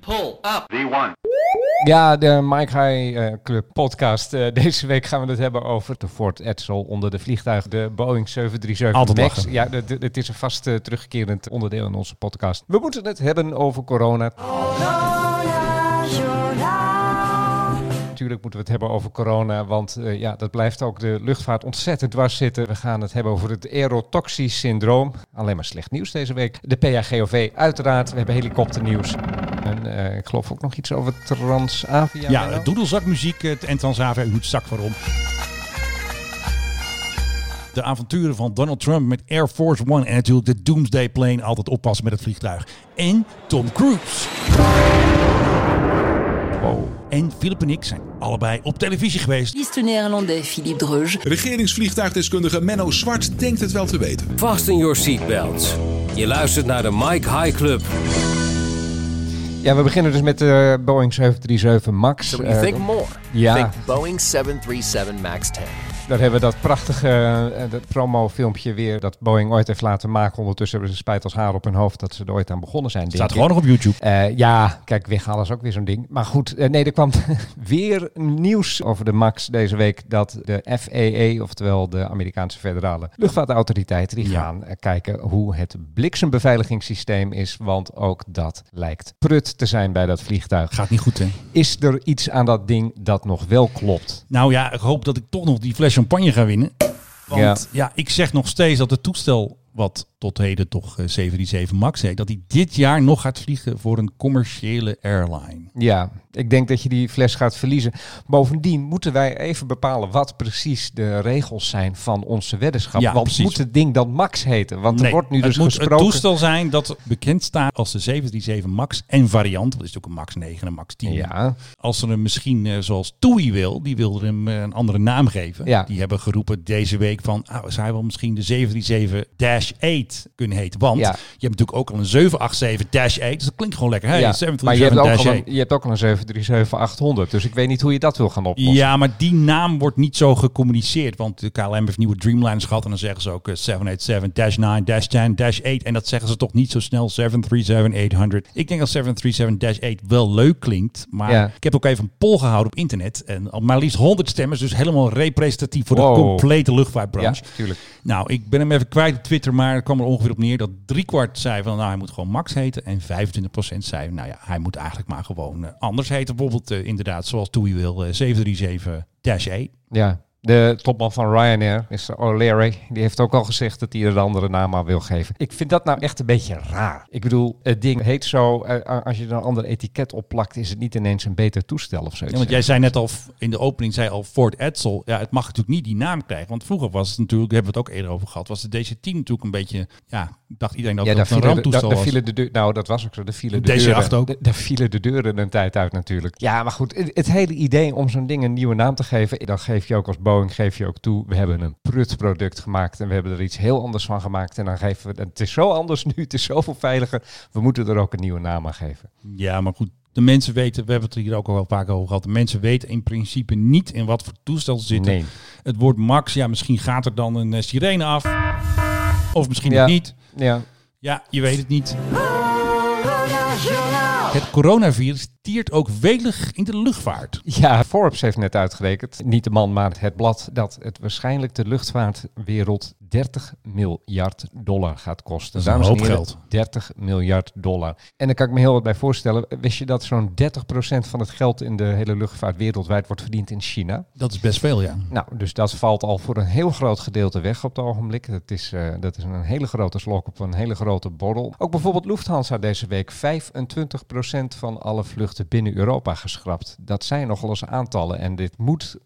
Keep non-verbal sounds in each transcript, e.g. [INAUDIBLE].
Pull up. V1. Ja, de Mike High eh, Club podcast. Eh, deze week gaan we het hebben over de Ford Edsel onder de vliegtuigen. De Boeing 737 Altijd MAX. lachen. Ja, het is een vast eh, terugkerend onderdeel in onze podcast. We moeten het hebben over corona. Natuurlijk moeten we het hebben over corona, want eh, ja, dat blijft ook de luchtvaart ontzettend dwars zitten. We gaan het hebben over het aerotoxisch syndroom. Alleen maar slecht nieuws deze week. De PHGOV uiteraard. We hebben helikopternieuws. En eh, ik geloof ook nog iets over Transavia. Ja, doedelzakmuziek eh, en Transavia, u moet zak waarom. De avonturen van Donald Trump met Air Force One en natuurlijk de Doomsday Plane, altijd oppassen met het vliegtuig. En Tom Cruise. Wow. En Philip en ik zijn allebei op televisie geweest. Liste néerlandais Philippe Dreuge. Regeringsvliegtuigdeskundige Menno Zwart denkt het wel te weten. Fasten your seatbelts. Je luistert naar de Mike High Club. Ja, we beginnen dus met de Boeing 737 MAX. So when you Eh, think more, ja. think Boeing 737 MAX 10. Daar hebben we dat prachtige eh, dat promofilmpje weer dat Boeing ooit heeft laten maken. Ondertussen hebben ze spijt als haar op hun hoofd dat ze er ooit aan begonnen zijn. Staat gewoon nog op YouTube. Eh, ja, kijk, weghalen is ook weer zo'n ding. Maar goed, eh, nee, er kwam [LAUGHS] weer nieuws over de MAX deze week. Dat de FAA, oftewel de Amerikaanse federale luchtvaartautoriteit, die Ja. gaan kijken hoe het bliksembeveiligingssysteem is. Want ook dat lijkt prut te zijn bij dat vliegtuig. Gaat niet goed, hè? Is er iets aan dat ding dat nog wel klopt? Nou ja, ik hoop dat ik toch nog die fles champagne ga winnen. Want ja. ik zeg nog steeds dat het toestel, wat tot heden toch eh, 737 MAX heet, dat hij dit jaar nog gaat vliegen voor een commerciële airline. Ja, ik denk dat je die fles gaat verliezen. Bovendien moeten wij even bepalen wat precies de regels zijn van onze weddenschap. Ja, Want precies. moet het ding dan Max heten? Want er wordt nu dus het moet gesproken... het toestel zijn dat bekend staat als de 737 MAX en variant. Dat is ook een MAX 9 en een MAX 10. Ja, Als ze hem misschien eh, zoals TUI wil, die wilde hem eh, een andere naam geven. Ja. Die hebben geroepen deze week van, ah, zij wil misschien de 737-8 kunnen heten. Want Ja. je hebt natuurlijk ook al een 787-8, dus dat klinkt gewoon lekker. Hey, ja. maar je hebt, ook al 737-8. een, je hebt ook al een 737-800. Dus ik weet niet hoe je dat wil gaan oplossen. Ja, maar die naam wordt niet zo gecommuniceerd. Want de KLM heeft nieuwe Dreamliners gehad. En dan zeggen ze ook eh, 787-9-10-8. En dat zeggen ze toch niet zo snel 737-800. Ik denk dat 737-8 wel leuk klinkt. Maar Ja. ik heb ook even een poll gehouden op internet. En al maar liefst 100 stemmers. Dus helemaal representatief voor Wow. de complete Ja, luchtvaartbranche. tuurlijk. Nou, ik ben hem even kwijt op Twitter. Maar het kwam er ongeveer op neer dat driekwart zei van... Nou, hij moet gewoon Max heten. En 25% zei, nou ja, hij moet eigenlijk maar gewoon eh, anders heten. Bijvoorbeeld eh, inderdaad, zoals Toei wil, eh, 737-8. Ja, de topman van Ryanair, Mr. O'Leary, die heeft ook al gezegd dat hij er een andere naam aan wil geven. Ik vind dat nou echt een beetje raar. Ik bedoel, het ding heet zo, eh, als je er een ander etiket op plakt, is het niet ineens een beter toestel of zoiets. Ja, want jij zei net al in de opening, zei al Ford Edsel. Ja, het mag natuurlijk niet die naam krijgen. Want vroeger was het natuurlijk, daar hebben we het ook eerder over gehad, was de DC-10 natuurlijk een beetje, ja, dacht iedereen dat Ja, het een de, daar was. vielen de deur, nou dat was ook zo, daar vielen de DC-8 deuren, ook. da- daar vielen de deuren een tijd uit natuurlijk. Ja, maar goed, het, het hele idee om zo'n ding een nieuwe naam te geven, dan geef je ook als Boeing, geef je ook toe, we hebben een prut product gemaakt en we hebben er iets heel anders van gemaakt en dan geven we, het is zo anders [LAUGHS] nu, het is zoveel veiliger, we moeten er ook een nieuwe naam aan geven. Ja, maar goed, de mensen weten, we hebben het er hier ook al wel vaak over gehad, de mensen weten in principe niet in wat voor toestel ze zitten. Nee. Het woord Max, ja, misschien gaat er dan een eh, sirene af. Of misschien Ja. niet. Ja, Ja, je weet het niet. Het coronavirus tiert ook welig in de luchtvaart. Ja, Forbes heeft net uitgerekend, niet de man, maar het blad, dat het waarschijnlijk de luchtvaartwereld 30 miljard dollar gaat kosten. Dat is een hoop heren, geld. 30 miljard dollar. En daar kan ik me heel wat bij voorstellen. Wist je dat zo'n 30% van het geld in de hele luchtvaart wereldwijd wordt verdiend in China? Dat is best veel, ja. Nou, dus dat valt al voor een heel groot gedeelte weg op het ogenblik. Dat is, eh, dat is een hele grote slok op een hele grote borrel. Ook bijvoorbeeld Lufthansa deze week 25% van alle vluchten binnen Europa geschrapt. Dat zijn nogal eens aantallen en dit moet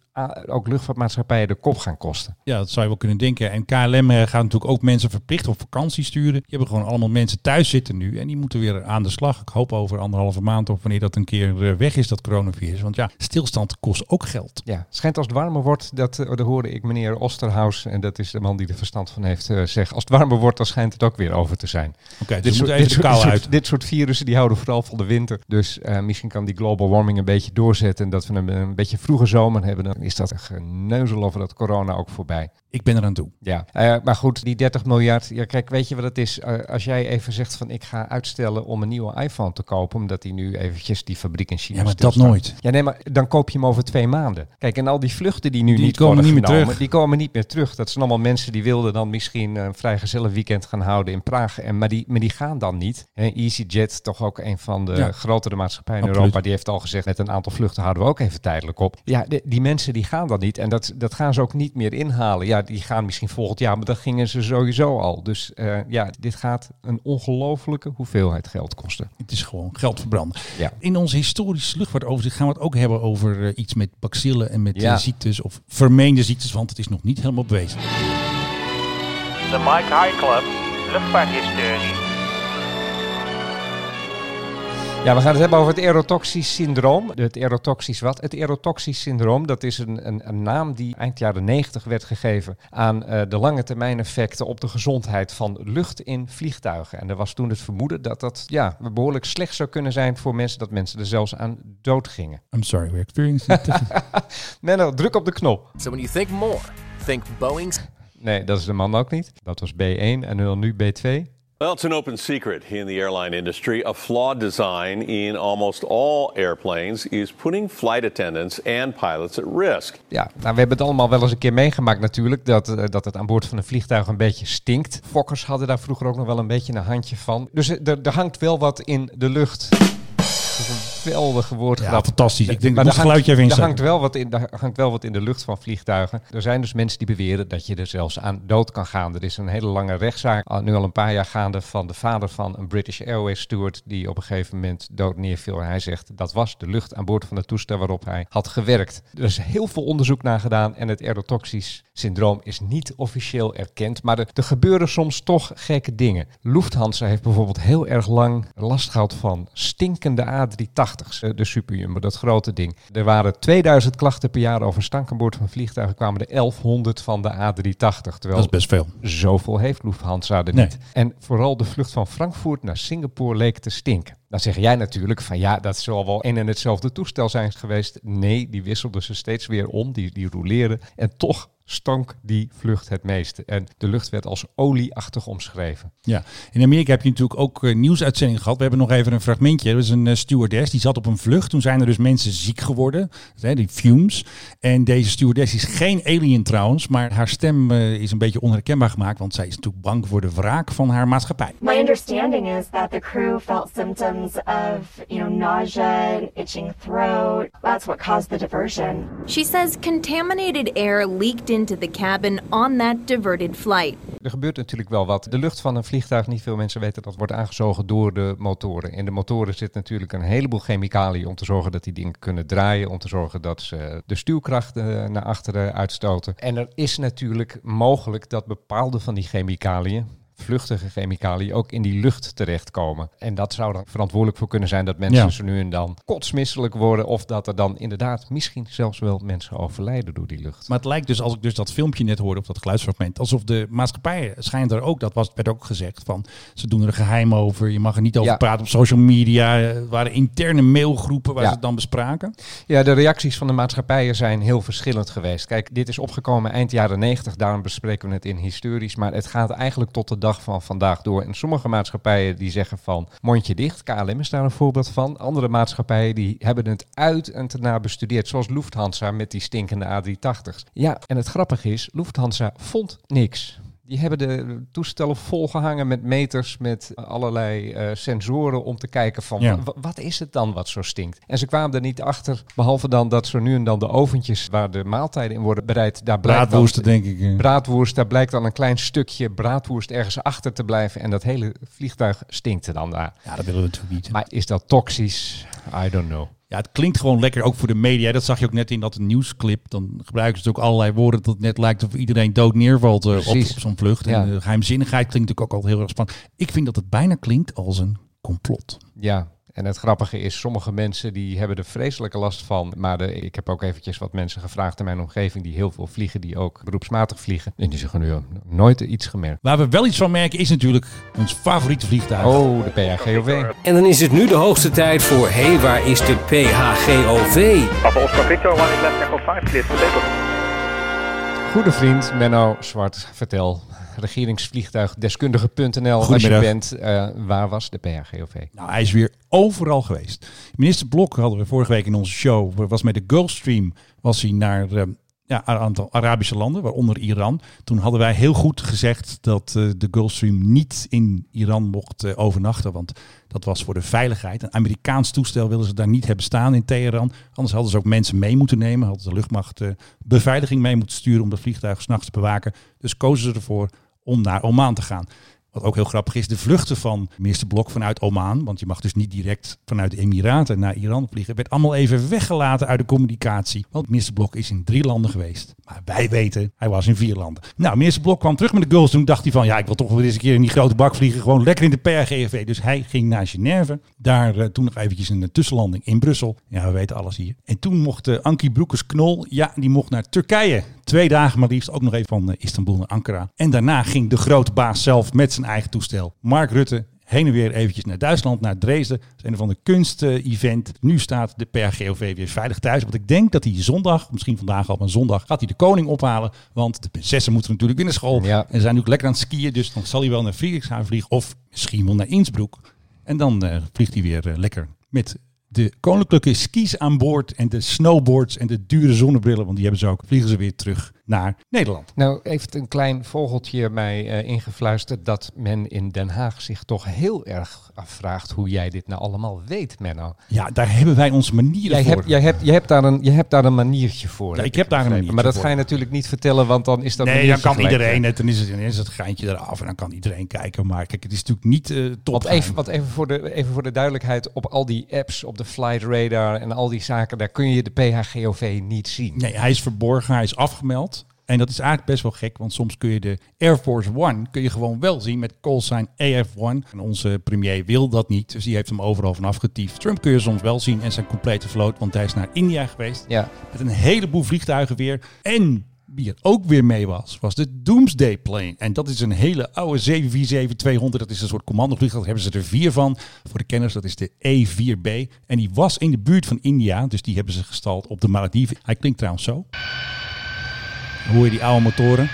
ook luchtvaartmaatschappijen de kop gaan kosten. Ja, dat zou je wel kunnen denken. En KLM eh, gaat natuurlijk ook mensen verplicht op vakantie sturen. Die hebben gewoon allemaal mensen thuis zitten nu. En die moeten weer aan de slag. Ik hoop over anderhalve maand of wanneer dat een keer eh, weg is, dat coronavirus. Want ja, stilstand kost ook geld. Ja, het schijnt als het warmer wordt, dat uh, daar hoorde ik meneer Osterhaus, en dat is de man die er verstand van heeft, uh, zeggen. Als het warmer wordt, dan schijnt het ook weer over te zijn. Oké, okay, dus even dit kou soort, uit. Dit soort virussen die houden vooral van de winter. Dus uh, misschien kan die global warming een beetje doorzetten. En dat we een, een beetje vroege zomer hebben. Dan is dat geneuzel over dat corona ook voorbij. Ik ben er aan toe. Ja, Eh, maar goed, die 30 miljard. Ja, kijk, weet je wat het is? Eh, als jij even zegt van ik ga uitstellen om een nieuwe iPhone te kopen, omdat die nu eventjes die fabriek in China Ja, maar dat nooit. Ja, nee, maar dan koop je hem over twee maanden. Kijk, en al die vluchten die nu Die niet komen worden niet meer genomen, terug. die komen niet meer terug. Dat zijn allemaal mensen die wilden dan misschien een vrijgezellig weekend gaan houden in Praag. En, maar, die, maar die gaan dan niet. EasyJet, toch ook een van de Ja. grotere maatschappijen in Absoluut. Europa, die heeft al gezegd met een aantal vluchten houden we ook even tijdelijk op. Ja, de- die mensen die gaan dan niet. En dat, dat gaan ze ook niet meer inhalen. Ja, die gaan misschien volgend jaar, maar dat gingen ze sowieso al. Dus eh, ja, dit gaat een ongelofelijke hoeveelheid geld kosten. Het is gewoon geld verbranden. Ja. In ons historisch luchtvaartoverzicht gaan we het ook hebben over eh, iets met bacillen en met Ja. eh, ziektes of vermeende ziektes, want het is nog niet helemaal bewezen. De Mike High Club, luchtvaarthistorie. Ja, we gaan het hebben over het erotoxisch syndroom. Het erotoxisch wat? Het erotoxisch syndroom, dat is een, een, een naam die eind jaren 90 werd gegeven aan eh, de lange termijn effecten op de gezondheid van lucht in vliegtuigen. En er was toen het vermoeden dat dat ja, behoorlijk slecht zou kunnen zijn voor mensen, dat mensen er zelfs aan dood gingen. I'm sorry, we experienced it. [LAUGHS] Menno, druk op de knop. So when you think more, think Boeing's Nee, dat is de man ook niet. Dat was B1 en nu- nu B2. Well, it's an open secret in the airline industry. A flawed design in almost all airplanes is putting flight attendants and pilots at risk. Ja, nou, we hebben het allemaal wel eens een keer meegemaakt natuurlijk, dat, eh, dat het aan boord van een vliegtuig een beetje stinkt. Fokkers hadden daar vroeger ook nog wel een beetje een handje van. Dus eh, er, er hangt wel wat in de lucht. Dat geweldige woordgrap. Ja, fantastisch. Ik denk, Maar geluidje even hangt, wel wat in, er hangt wel wat in de lucht van vliegtuigen. Er zijn dus mensen die beweren dat je er zelfs aan dood kan gaan. Er is een hele lange rechtszaak, nu al een paar jaar gaande, van de vader van een British Airways steward die op een gegeven moment dood neerviel. En hij zegt dat was de lucht aan boord van het toestel waarop hij had gewerkt. Er is heel veel onderzoek naar gedaan en het erotoxisch syndroom is niet officieel erkend. Maar er, er gebeuren soms toch gekke dingen. Lufthansa heeft bijvoorbeeld heel erg lang last gehad van stinkende A380's. De Superjumbo, dat grote ding. Er waren 2000 klachten per jaar over stank aan boord van vliegtuigen. kwamen er 1100 van de A380. Terwijl Dat is best veel. Zoveel heeft Lufthansa er Nee. niet. En vooral de vlucht van Frankfurt naar Singapore leek te stinken. Dan zeg jij natuurlijk van ja, dat zal wel een en hetzelfde toestel zijn geweest. Nee, die wisselden ze steeds weer om, die, die roleerden. En toch stank die vlucht het meeste. En de lucht werd als olieachtig omschreven. Ja, in Amerika heb je natuurlijk ook eh, nieuwsuitzendingen gehad. We hebben nog even een fragmentje. Er was een eh, stewardess, die zat op een vlucht. Toen zijn er dus mensen ziek geworden, hè, die fumes. En deze stewardess is geen alien trouwens, maar haar stem eh, is een beetje onherkenbaar gemaakt, want zij is natuurlijk bang voor de wraak van haar maatschappij. My understanding is that the crew felt symptoms of, you know, nausea and itching throat. That's what caused the diversion. She says contaminated air leaked into the cabin on that diverted flight. Er gebeurt natuurlijk wel wat. De lucht van een vliegtuig, niet veel mensen weten dat, wordt aangezogen door de motoren. In de motoren zit natuurlijk een heleboel chemicaliën om te zorgen dat die dingen kunnen draaien. Om te zorgen dat ze de stuwkracht eh, naar achteren uitstoten. En er is natuurlijk mogelijk dat bepaalde van die chemicaliën vluchtige chemicaliën ook in die lucht terechtkomen. En dat zou er verantwoordelijk voor kunnen zijn dat mensen Ja. zo nu en dan kotsmisselijk worden. Of dat er dan inderdaad misschien zelfs wel mensen overlijden door die lucht. Maar het lijkt dus, als ik dus dat filmpje net hoorde, of dat geluidsfragment, alsof de maatschappij schijnt er ook, dat was, werd ook gezegd, van ze doen er geheim over, je mag er niet over Ja. praten op social media. Er waren interne mailgroepen waar Ja. ze het dan bespraken. Ja, de reacties van de maatschappijen zijn heel verschillend geweest. Kijk, dit is opgekomen eind jaren 90, daarom bespreken we het in historisch. Maar het gaat eigenlijk tot de dag van vandaag door. En sommige maatschappijen die zeggen van mondje dicht. KLM is daar een voorbeeld van. Andere maatschappijen die hebben het uit en te na bestudeerd. Zoals Lufthansa met die stinkende A380's. Ja, en het grappige is, Lufthansa vond niks. Die hebben de toestellen volgehangen met meters, met allerlei eh, sensoren om te kijken van Ja. wat is het dan wat zo stinkt. En ze kwamen er niet achter, behalve dan dat zo nu en dan de oventjes waar de maaltijden in worden bereid, daar blijkt dan- denk ik. eh. Braadwoerst, daar blijkt dan een klein stukje braadwoerst ergens achter te blijven en dat hele vliegtuig stinkt er dan daar. Ja, dat willen we natuurlijk niet. Maar is dat toxisch? I don't know. Ja, het klinkt gewoon lekker, ook voor de media. Dat zag je ook net in dat nieuwsclip. Dan gebruiken ze natuurlijk allerlei woorden dat het net lijkt of iedereen dood neervalt eh, op zo'n vlucht. Ja. En de geheimzinnigheid klinkt natuurlijk ook altijd heel erg spannend. Ik vind dat het bijna klinkt als een complot. Ja, En het grappige is, sommige mensen die hebben er vreselijke last van. Maar de, ik heb ook eventjes wat mensen gevraagd in mijn omgeving die heel veel vliegen, die ook beroepsmatig vliegen. En die zeggen nu "Oh, nooit iets gemerkt. Waar we wel iets van merken is natuurlijk ons favoriete vliegtuig. Oh, de PHGOV. En dan is het nu de hoogste tijd voor Hé, hey, waar is de PHGOV? Papa Oscar Victor, one is left echo 5, cleared for takeoff. Goede vriend Menno Zwart, vertel. Regeringsvliegtuigdeskundige.nl als je bent. eh, waar was de PHGOV? Nou, hij is weer overal geweest. Minister Blok hadden we vorige week in onze show. Was met de Gulfstream was hij naar eh, ja, een aantal Arabische landen, waaronder Iran. Toen hadden wij heel goed gezegd dat eh, de Gulfstream niet in Iran mocht overnachten. Want dat was voor de veiligheid. Een Amerikaans toestel wilden ze daar niet hebben staan in Teheran. Anders hadden ze ook mensen mee moeten nemen. Hadden de luchtmacht beveiliging mee moeten sturen om de vliegtuig s'nachts te bewaken. Dus kozen ze ervoor om naar Oman te gaan. Wat ook heel grappig is, de vluchten van minister Blok vanuit Oman, want je mag dus niet direct vanuit de Emiraten naar Iran vliegen, werd allemaal even weggelaten uit de communicatie. Want minister Blok is in drie landen geweest. Maar wij weten, hij was in vier landen. Nou, minister Blok kwam terug met de Gulfstream. Toen dacht hij van, ja, ik wil toch wel eens een keer in die grote bak vliegen. Gewoon lekker in de PRGV. Dus hij ging naar Genève. Daar eh, toen nog eventjes een tussenlanding in Brussel. Ja, we weten alles hier. En toen mocht uh, Ankie Broekers-Knol, ja, die mocht naar Turkije. Twee dagen maar liefst, ook nog even van uh, Istanbul naar Ankara. En daarna ging de grote baas zelf met zijn eigen toestel. Mark Rutte heen en weer eventjes naar Duitsland, naar Dresden. Dat is een van de kunst-event. Nu staat de PRGOV weer veilig thuis. Want ik denk dat hij zondag, misschien vandaag al, maar zondag, gaat hij de koning ophalen. Want de prinsessen moeten natuurlijk weer naar school. Ja. En zijn natuurlijk lekker aan het skiën. Dus dan zal hij wel naar Friedrichshaven vliegen. Of misschien wel naar Innsbruck. En dan uh, vliegt hij weer uh, lekker met de koninklijke skis aan boord en de snowboards en de dure zonnebrillen, want die hebben ze ook, vliegen ze weer terug naar Nederland. Nou heeft een klein vogeltje mij uh, ingefluisterd dat men in Den Haag zich toch heel erg afvraagt hoe jij dit nou allemaal weet, Menno. Ja, daar hebben wij onze manieren jij voor. Hebt, jij, hebt, jij, hebt daar een, je hebt daar een maniertje voor. Ja, ik heb daar een maniertje Maar dat voor. ga je natuurlijk niet vertellen, want dan is dat Nee, dan kan iedereen het. Dan is het, dan is het geintje eraf en dan kan iedereen kijken. Maar kijk, het is natuurlijk niet uh, top. Want even, wat even, voor de, even voor de duidelijkheid, op al die apps, op de Flight Radar en al die zaken, daar kun je de PHGOV niet zien. Nee, hij is verborgen, hij is afgemeld. En dat is eigenlijk best wel gek, want soms kun je de Air Force One kun je gewoon wel zien met callsign AF1. En onze premier wil dat niet, dus die heeft hem overal vanaf getiefd. Trump kun je soms wel zien en zijn complete vloot, want hij is naar India geweest. Ja. Met een heleboel vliegtuigen weer. En wie er ook weer mee was, was de Doomsday Plane. En dat is een hele oude 747-200. Dat is een soort commandovliegtuig. Daar hebben ze er vier van. Voor de kenners, dat is de E4B. En die was in de buurt van India. Dus die hebben ze gestald op de Malediven. Hij klinkt trouwens zo. Hoor je die oude motoren?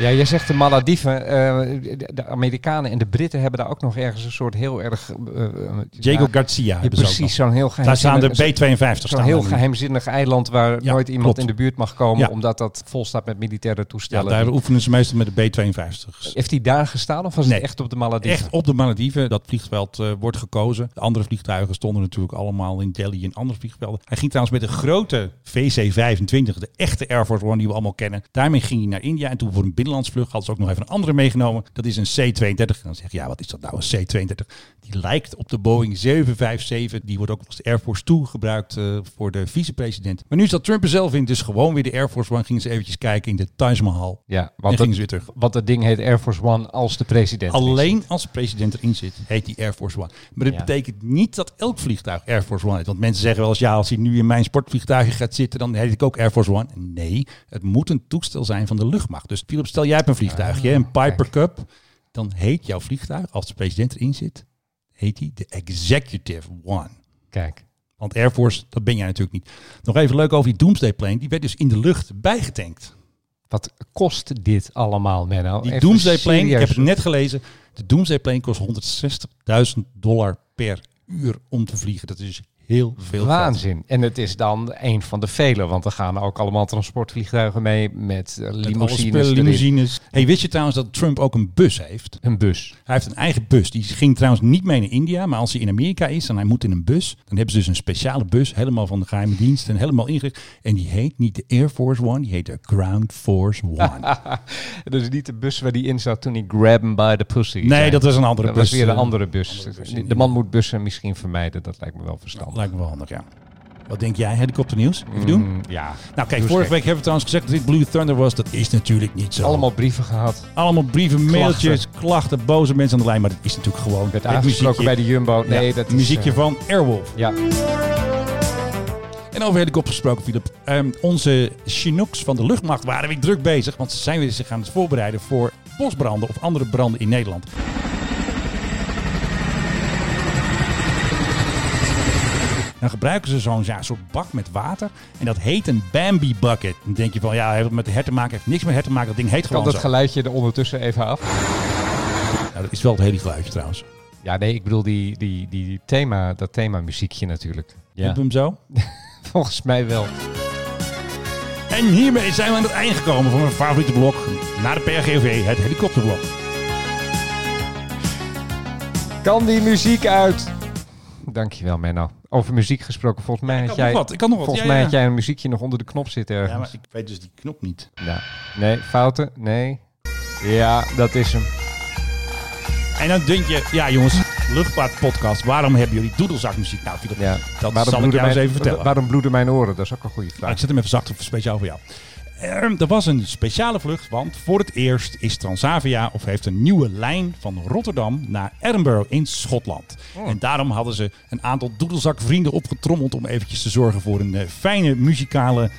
Ja, jij zegt de Malediven. Uh, de Amerikanen en de Britten hebben daar ook nog ergens een soort heel erg... Uh, Diego ja, Garcia ja, precies, zo'n heel Daar staan de B-52 Zo'n heel geheimzinnig eiland waar Ja, nooit iemand klopt. in de buurt mag komen, Ja. omdat dat vol staat met militaire Ja, toestellen. daar oefenen ze meestal met de B-52's. Heeft hij daar gestaan of was Nee. het echt op de Malediven? Echt op de Malediven. Dat vliegveld eh, wordt gekozen. De andere vliegtuigen stonden natuurlijk allemaal in Delhi en andere vliegvelden. Hij ging trouwens met een grote VC-25, de echte Air Force One die we allemaal kennen. Daarmee ging hij naar India. En toen voor een binnenlandsvlucht hadden ze ook nog even een andere meegenomen. Dat is een C-32. En dan zeg je, ja, wat is dat nou, een C-32? Die lijkt op de Boeing 757. Die wordt ook als Air Force 2 gebruikt eh, voor de vicepresident. Maar nu zat Trump er zelf in. Dus gewoon weer de Air Force One. Gingen ze eventjes kijken in de Taj Mahal. Ja, En want, gingen ze weer terug. want het ding heet Air Force One als de president. Alleen als de president erin zit, heet die Air Force One. Maar dat Ja. betekent niet dat elk vliegtuig Air Force One heet. Want mensen zeggen wel eens, ja, als hij nu in mijn sportvliegtuigje gaat zitten, dan heet ik ook Air Force One. Nee, het moet een toestel zijn van de luchtmacht. Dus Philip, stel jij hebt een vliegtuigje, een Piper Ah, kijk. Cup. Dan heet jouw vliegtuig, als de president erin zit, heet hij de Executive One. Kijk. Want Air Force, dat ben jij natuurlijk niet. Nog even leuk over die Doomsday Plane. Die werd dus in de lucht bijgetankt. Wat kost dit allemaal, Menno? Die Even Doomsday Plane, ik heb het net gelezen. De Doomsday Plane kost 160.000 dollar per uur om te vliegen. Dat is heel veel geld. Waanzin. En het is dan een van de vele, want er gaan ook allemaal transportvliegtuigen mee met eh, Met alle limousines. spullen, erin. limousines. Hey, wist je trouwens dat Trump ook een bus heeft? Een bus. Hij heeft een eigen bus. Die ging trouwens niet mee naar India. Maar als hij in Amerika is en hij moet in een bus. Dan hebben ze dus een speciale bus. Helemaal van de geheime dienst. En helemaal ingericht. En die heet niet de Air Force One. Die heet de Ground Force One. [LAUGHS] Dat is niet de bus waar die in zat toen hij grab him by the pussy. nee, zei. dat was een andere Dat bus. was weer een eh, andere bus. andere bus. De man moet bussen misschien vermijden, dat lijkt me wel verstandig. Lijkt me wel handig, ja. Wat denk jij? Helikopternieuws? Even doen? Mm, ja. Nou kijk, vorige week hebben we trouwens gezegd dat dit Blue Thunder was. Dat is natuurlijk niet zo. Allemaal brieven gehad. Allemaal brieven, mailtjes, klachten, boze mensen aan de lijn. Maar dat is natuurlijk gewoon het aangesproken bij de Jumbo. Nee, Ja, dat is, muziekje eh, van Airwolf. Ja. En over helikopters gesproken, Philip. Ehm, onze Chinooks van de luchtmacht waren weer druk bezig. Want ze zijn weer zich aan het voorbereiden voor bosbranden of andere branden in Nederland. Dan gebruiken ze zo'n ja, soort bak met water. En dat heet een Bambi bucket. Dan denk je van, ja, heeft het met de her te maken. heeft niks met her te maken. Dat ding heet Kan gewoon dat zo. geluidje er ondertussen even af? Nou, dat is wel het hele geluidje trouwens. Ja, nee, ik bedoel die, die, die thema, dat thema muziekje natuurlijk. Ja. Heb je hem zo? [LAUGHS] Volgens mij wel. En hiermee zijn we aan het eind gekomen van mijn favoriete blok. Naar de PRGOV, het helikopterblok. Kan die muziek uit? Dankjewel, Menno. Over muziek gesproken, volgens mij had jij... wat, Volgens ja, mij ja. had jij een muziekje nog onder de knop zitten ergens. Ja, maar ik weet dus die knop niet. Ja. Nee, fouten? Nee. Ja, dat is hem. En dan denk je, ja jongens, luchtvaartpodcast, waarom hebben jullie doedelzakmuziek? Nou, Philip, dat Waarom zal ik jou eens even vertellen. Waarom bloeden mijn oren? Dat is ook een goede Nou, vraag. ik zet hem even zacht op speciaal voor jou. Er, was een speciale vlucht, want voor het eerst is Transavia of heeft een nieuwe lijn van Rotterdam naar Edinburgh in Schotland. En daarom hadden ze een aantal doedelzakvrienden opgetrommeld om eventjes te zorgen voor een eh, fijne muzikale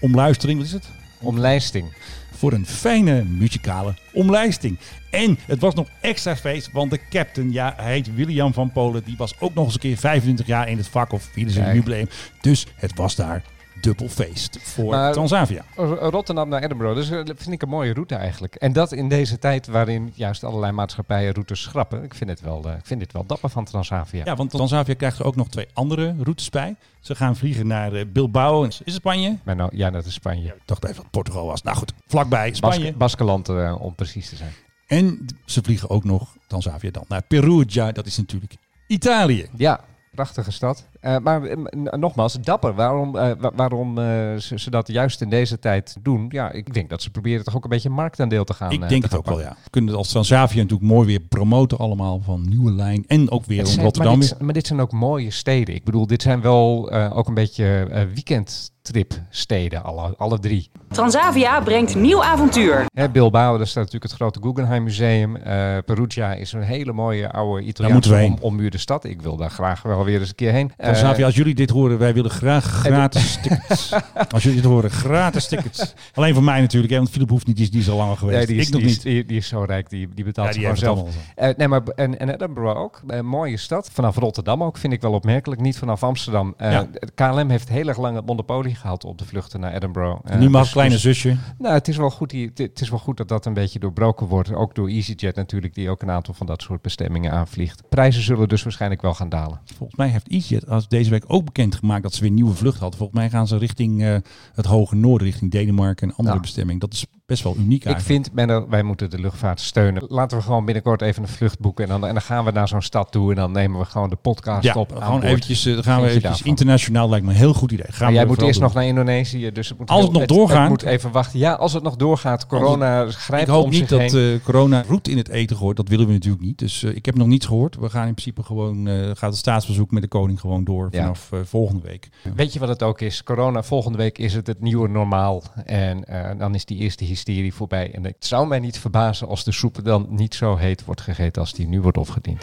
omluistering. Wat is het? Omlijsting. voor een fijne muzikale omlijsting. En het was nog extra feest, want de captain, ja, hij heet William van Polen, die was ook nog eens een keer 25 jaar in het vak of vierde zijn jubileum. Dus het was daar dubbel feest voor Maar- Transavia. Rotterdam naar Edinburgh, dus dat vind ik een mooie route eigenlijk. En dat in deze tijd waarin juist allerlei maatschappijen routes schrappen. Ik vind het wel, eh, ik vind dit wel dapper van Transavia. Ja, want Transavia krijgt er ook nog twee andere routes bij. Ze gaan vliegen naar eh, Bilbao. Is het Spanje? Maar nou, ja, dat is Spanje. Ik dacht even dat Portugal was. Nou goed, vlakbij Spanje. Basque- Baskeland, eh, om precies te zijn. En ze vliegen ook nog, Transavia dan, naar Perugia. Dat is natuurlijk Italië. Ja, prachtige stad. Eh, maar eh, nogmaals, dapper. Waarom, eh, wa- waarom eh, ze, ze dat juist in deze tijd doen? Ja, ik denk dat ze proberen toch ook een beetje een marktaandeel te gaan. Ik denk het ook wel, ja. We kunnen het als Transavia natuurlijk mooi weer promoten allemaal van nieuwe lijn. En ook weer om Rotterdam maar, dit, maar dit zijn ook mooie steden. Ik bedoel, dit zijn wel eh, ook een beetje eh weekendtripsteden, alle, alle drie. Transavia brengt nieuw avontuur. Hè, Bilbao, daar staat natuurlijk het grote Guggenheim Museum. Eh, Perugia is een hele mooie oude Italiaanse om, ommuurde stad. Ik wil daar graag wel weer eens een keer heen. Transavia, als jullie dit horen, wij willen graag gratis [LAUGHS] tickets. Als jullie dit horen, gratis tickets. Alleen voor mij natuurlijk, hè, want Philip hoeft niet, die is, die is al langer geweest. Nee, die is, ik nog die niet. Die, die is zo rijk, die, die betaalt Ja, die zelf. Eh, nee, maar en, en Edinburgh ook. Een mooie stad. Vanaf Rotterdam ook, vind ik wel opmerkelijk. Niet vanaf Amsterdam. Eh, Ja. KLM heeft heel erg lang het monopolie gehad op de vluchten naar Edinburgh. Eh, nu mag dus- kleine dus- zusje. Nou, het is, wel goed die, het is wel goed dat dat een beetje doorbroken wordt. Ook door EasyJet natuurlijk, die ook een aantal van dat soort bestemmingen aanvliegt. Prijzen zullen dus waarschijnlijk wel gaan dalen. Volgens mij heeft EasyJet als deze week ook bekendgemaakt dat ze weer een nieuwe vlucht hadden. Volgens mij gaan ze richting eh, het hoge noorden, richting Denemarken en andere Ja. bestemmingen. Dat is best wel uniek Ik eigenlijk. vind, Menno, wij moeten de luchtvaart steunen. Laten we gewoon binnenkort even een vlucht boeken. En dan, en dan gaan we naar zo'n stad toe. En dan nemen we gewoon de podcast ja, op. gewoon eventjes, eh, dan gaan we eventjes internationaal, lijkt me een heel goed idee. Gaan Maar we jij moet eerst doen. nog naar Indonesië. Dus het moet Als het nog doorgaat. Het moet even wachten. Ja, als het nog doorgaat. Corona grijpt Ik hoop om niet zich dat eh, corona roet in het eten gooit. Dat willen we natuurlijk niet. Dus eh, ik heb nog niets gehoord. We gaan in principe gewoon, gaat het staatsbezoek met de koning gewoon door Ja. vanaf volgende week. Weet je wat het ook is? Corona, volgende week is het het nieuwe normaal. En dan is die eerste hysterie voorbij. En het zou mij niet verbazen als de soep dan niet zo heet wordt gegeten als die nu wordt opgediend.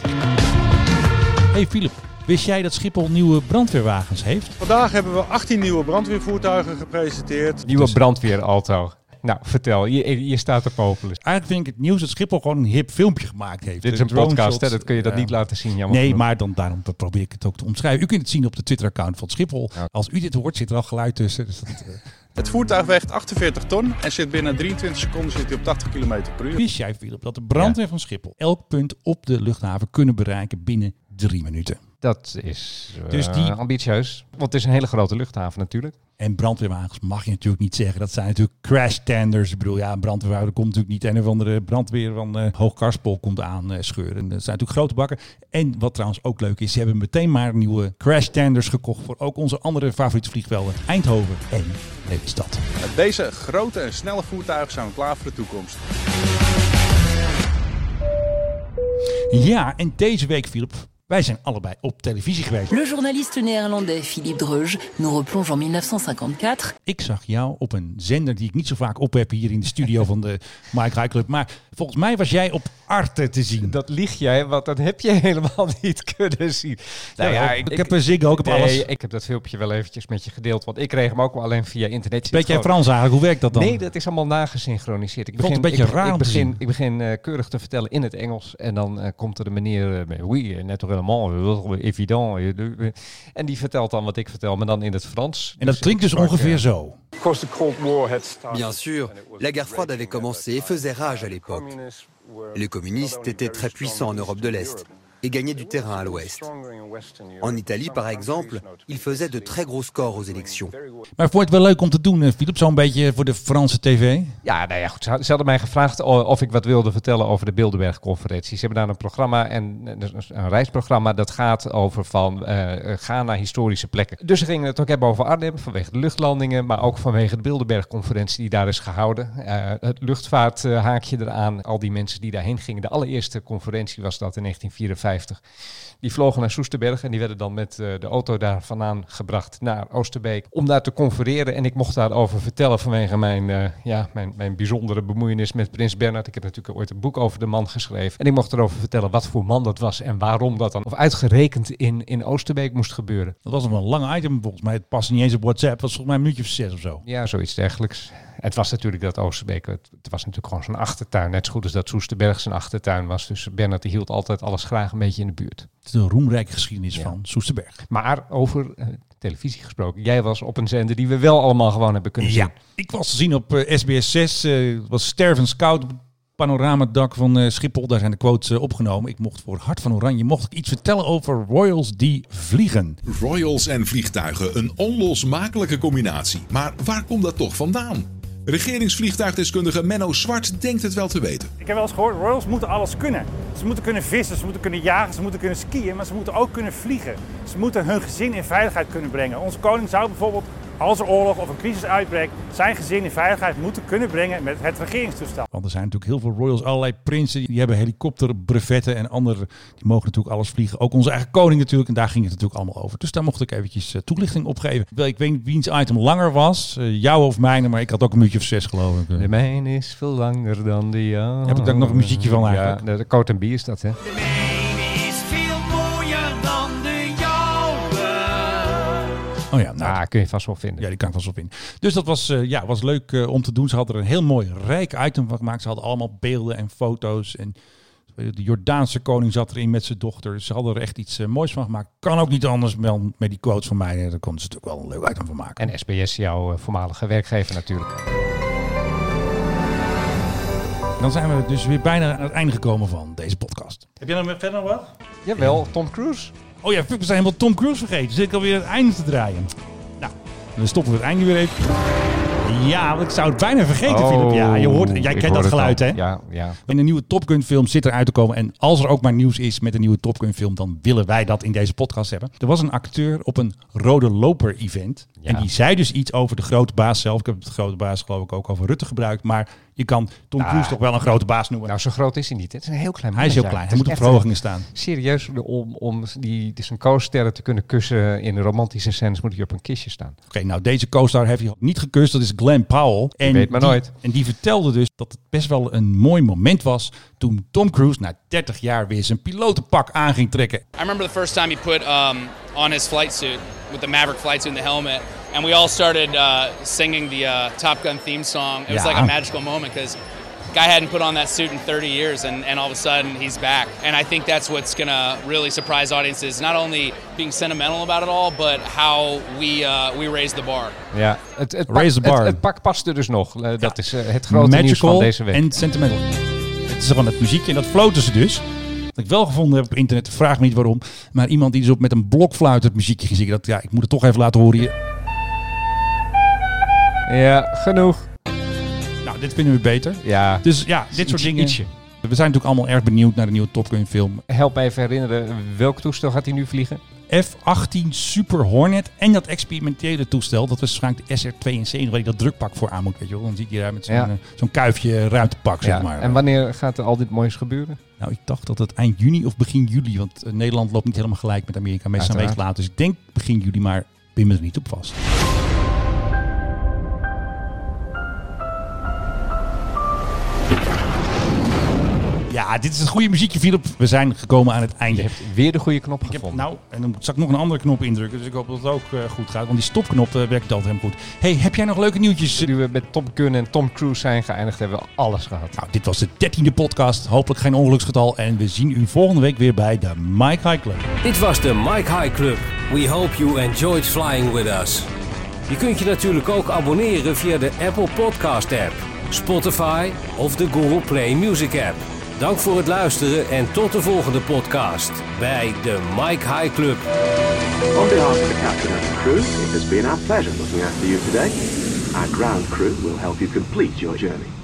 Hey Philip, wist jij dat Schiphol nieuwe brandweerwagens heeft? Vandaag hebben we 18 nieuwe brandweervoertuigen gepresenteerd. Nieuwe brandweerauto. Nou, vertel. Je, je staat te popelen. Eigenlijk vind ik het nieuws dat Schiphol gewoon een hip filmpje gemaakt heeft. Dit is een podcast, hè? dat kun je dat Ja. niet laten zien. Jammer Nee, genoeg. maar dan, daarom probeer ik het ook te omschrijven. U kunt het zien op de Twitter-account van Schiphol. Ja. Als u dit hoort, zit er al geluid tussen. Dus dat, eh, Het voertuig weegt 48 ton en zit binnen 23 seconden zit hij op 80 km per uur. Wist jij, Philip, dat de brandweer van Schiphol elk punt op de luchthaven kunnen bereiken binnen drie minuten? Dat is eh, Dus die- ambitieus. Want het is een hele grote luchthaven natuurlijk. En brandweerwagens mag je natuurlijk niet zeggen. Dat zijn natuurlijk crash tenders. Ik bedoel, ja, een brandweerwagen er komt natuurlijk niet een of andere brandweer van eh Hoogkarspel komt aan eh, scheuren. Dat zijn natuurlijk grote bakken. En wat trouwens ook leuk is, ze hebben meteen maar nieuwe crash tenders gekocht voor ook onze andere favoriete vliegvelden. Eindhoven en Lelystad. Met deze grote en snelle voertuigen zijn we klaar voor de toekomst. Ja, en deze week, Philip, Wij zijn allebei op televisie geweest. Le journaliste néerlandais Philippe Dreuge nous replonge en 1954. Ik zag jou op een zender die ik niet zo vaak op heb hier in de studio van de Mike High Club. Maar volgens mij was jij op Arte te zien. Dat lieg jij, want dat heb je [LAUGHS] helemaal niet kunnen zien. Nou ja, ik, ik heb een Ziggo, ik heb nee, alles. ik heb dat filmpje wel eventjes met je gedeeld, want ik kreeg hem ook wel alleen via internet. Weet jij Frans eigenlijk? Hoe werkt dat dan? Nee, dat is allemaal nagesynchroniseerd. Ik het een beetje ik, raar ik begin, zien. ik begin eh, keurig te vertellen in het Engels. En dan eh, komt er de meneer met oui, naturellement, euh, évident. euh, de- euh, En die vertelt dan wat ik vertel, maar dan in het Frans. En dat klinkt dus ongeveer eh, zo. Bien sûr, la guerre froide avait commencé et faisait rage à l'époque. Les communistes étaient très puissants en Europe de l'Est et gagnaient du terrain à l'Ouest. En Italie, par exemple, ils faisaient de très gros scores aux élections. Maar vond je het wel leuk om te doen, eh, Philip? Zo'n beetje voor de Franse tv? Ja, nou ja, goed. Ze had- ze hadden mij gevraagd of ik wat wilde vertellen over de Bilderberg-conferentie. Ze hebben daar een programma en eh, dus een reisprogramma dat gaat over van eh, gaan naar historische plekken. Dus ze gingen het ook hebben over Arnhem vanwege de luchtlandingen, maar ook vanwege de Bilderberg-conferentie die daar is gehouden. Eh, het luchtvaarthaakje eraan, al die mensen die daarheen gingen. De allereerste conferentie was dat in 1954. Die vlogen naar Soesterberg en die werden dan met eh, de auto daar vandaan gebracht naar Oosterbeek om daar te confereren. En ik mocht daarover vertellen vanwege mijn, eh, ja, mijn, mijn bijzondere bemoeienis met Prins Bernhard. Ik heb natuurlijk ooit een boek over de man geschreven. En ik mocht erover vertellen wat voor man dat was en waarom dat dan of uitgerekend in, in Oosterbeek moest gebeuren. Dat was nog een lang item volgens mij. Het past niet eens op WhatsApp. Het was volgens mij een minuutje of zes of zo. Ja, zoiets dergelijks. Het was natuurlijk dat Oosterbeek, het, het was natuurlijk gewoon zijn achtertuin. Net zo goed als dat Soesterberg zijn achtertuin was. Dus Bernhard die hield altijd alles graag beetje in de buurt. Het is een roemrijke geschiedenis van Soesterberg. Maar over eh, televisie gesproken. Jij was op een zender die we wel allemaal gewoon hebben kunnen zien. Ja, ik was te zien op eh, SBS 6. eh, Het was Sterven Scout op het panoramadak van eh, Schiphol. Daar zijn de quotes eh, opgenomen. Ik mocht voor Hart van Oranje mocht ik iets vertellen over Royals die vliegen. Royals en vliegtuigen, een onlosmakelijke combinatie. Maar waar komt dat toch vandaan? Regeringsvliegtuigdeskundige Menno Zwart denkt het wel te weten. Ik heb wel eens gehoord, Royals moeten alles kunnen. Ze moeten kunnen vissen, ze moeten kunnen jagen, ze moeten kunnen skiën, maar ze moeten ook kunnen vliegen. Ze moeten hun gezin in veiligheid kunnen brengen. Onze koning zou bijvoorbeeld, als er oorlog of een crisis uitbreekt, zijn gezin in veiligheid moeten kunnen brengen met het regeringstoestel. Want er zijn natuurlijk heel veel royals, allerlei prinsen. Die hebben helikopterbrevetten en anderen. Die mogen natuurlijk alles vliegen. Ook onze eigen koning natuurlijk. En daar ging het natuurlijk allemaal over. Dus daar mocht ik eventjes eh, toelichting op geven. Wel, Ik weet niet wiens item langer was. eh, jou of mijne. Maar ik had ook een minuutje of zes geloof ik. De mijne is veel langer dan de jou. Heb ik daar nog een muziekje van eigenlijk? Ja, de, de Coat en Bier is dat, hè? Oh ja, nou, Ah, kun je vast wel vinden. Ja, die kan ik vast wel vinden. Dus dat was, eh, ja, was leuk eh, om te doen. Ze hadden er een heel mooi rijk item van gemaakt. Ze hadden allemaal beelden en foto's. En de Jordaanse koning zat erin met zijn dochter. Ze hadden er echt iets eh, moois van gemaakt. Kan ook niet anders dan met die quotes van mij. Daar konden ze natuurlijk wel een leuk item van maken. En SBS, jouw voormalige werkgever natuurlijk. Dan zijn we dus weer bijna aan het einde gekomen van deze podcast. Heb jij nog verder nog wat? Jawel, Tom Cruise. Oh ja, fuck, we zijn helemaal Tom Cruise vergeten. Zit ik alweer het einde te draaien. Nou, dan stoppen we het einde weer even. Ja, want ik zou het bijna vergeten, Oh, Philip. Ja, je hoort, jij ik kent dat geluid, hè? Ja, ja. En een nieuwe Top Gun film zit eruit te komen. En als er ook maar nieuws is met een nieuwe Top Gun film, dan willen wij dat in deze podcast hebben. Er was een acteur op een rode loper event. En die zei dus iets over de grote baas zelf. Ik heb het grote baas geloof ik ook over Rutte gebruikt. Maar je kan Tom Ah. Cruise toch wel een grote baas noemen. Nou, zo groot is hij niet. Het is een heel klein Hij is heel klein. Hij moet op verhogingen staan. Serieus, om, om die, die zijn co-sterren te kunnen kussen in romantische scènes moet hij op een kistje staan. Oké, nou deze co-star heeft hij niet gekust. Dat is Glenn Powell. En weet maar die- nooit. En die vertelde dus dat het best wel een mooi moment was toen Tom Cruise na 30 jaar weer zijn pilotenpak aan ging trekken. I remember the first time he put um, on his flight suit with the Maverick flight suit and the helmet, and we all started uh, singing the uh, Top Gun theme song. It was like a magical moment because guy hadn't put on that suit in 30 years, and, and all of a sudden he's back. And I think that's what's gonna really surprise audiences. Not only being sentimental about it all, but how we uh, we raise the bar. Ja, het, het, Raise pak, the bar. Het, het pak paste dus nog. Eh, dat is eh, het grote nieuws van deze week. en sentimental. Het is gewoon het muziekje en dat floten ze dus. Wat ik wel gevonden heb op internet, vraag me niet waarom. Maar iemand die dus op met een blokfluit het muziekje ging zingen. Dat, ja, ik moet het toch even laten horen hier. Ja, genoeg. Nou, dit vinden we beter. Ja. Dus ja, dit soort dingen. ietsje. We zijn natuurlijk allemaal erg benieuwd naar de nieuwe Top Gun film. Help me even herinneren, welk toestel gaat hij nu vliegen? F-18 Super Hornet en dat experimentele toestel. Dat was waarschijnlijk de SR-72 waar je dat drukpak voor aan moet. Weet je wel. Dan zie je daar met zo'n Ja. eh, zo'n kuifje ruimtepak, zeg Ja, maar. En wanneer gaat er al dit moois gebeuren? Nou, ik dacht dat het eind juni of begin juli, want eh, Nederland loopt niet helemaal gelijk met Amerika. Meestal een week later. Dus ik denk begin juli, maar pin me er niet op vast. Ja, dit is het goede muziekje, Philip. We zijn gekomen aan het einde. Je hebt weer de goede knop Ik heb, gevonden. nou, en dan zal ik nog een andere knop indrukken. Dus ik hoop dat het ook eh, goed gaat. Want die stopknop eh, werkt altijd helemaal goed. hey, heb jij nog leuke nieuwtjes? Nu we met Top Gun en Tom Cruise zijn geëindigd, hebben we alles gehad. Nou, dit was de dertiende podcast. Hopelijk geen ongeluksgetal. En we zien u volgende week weer bij de Mike High Club. Dit was de Mike High Club. We hope you enjoyed flying with us. Je kunt je natuurlijk ook abonneren via de Apple Podcast app, Spotify of de Google Play Music app. Dank voor het luisteren en tot de volgende podcast bij de Mike High Club. On behalf of the captain and the crew, it has been our pleasure looking after you today. Our ground crew will help you complete your journey.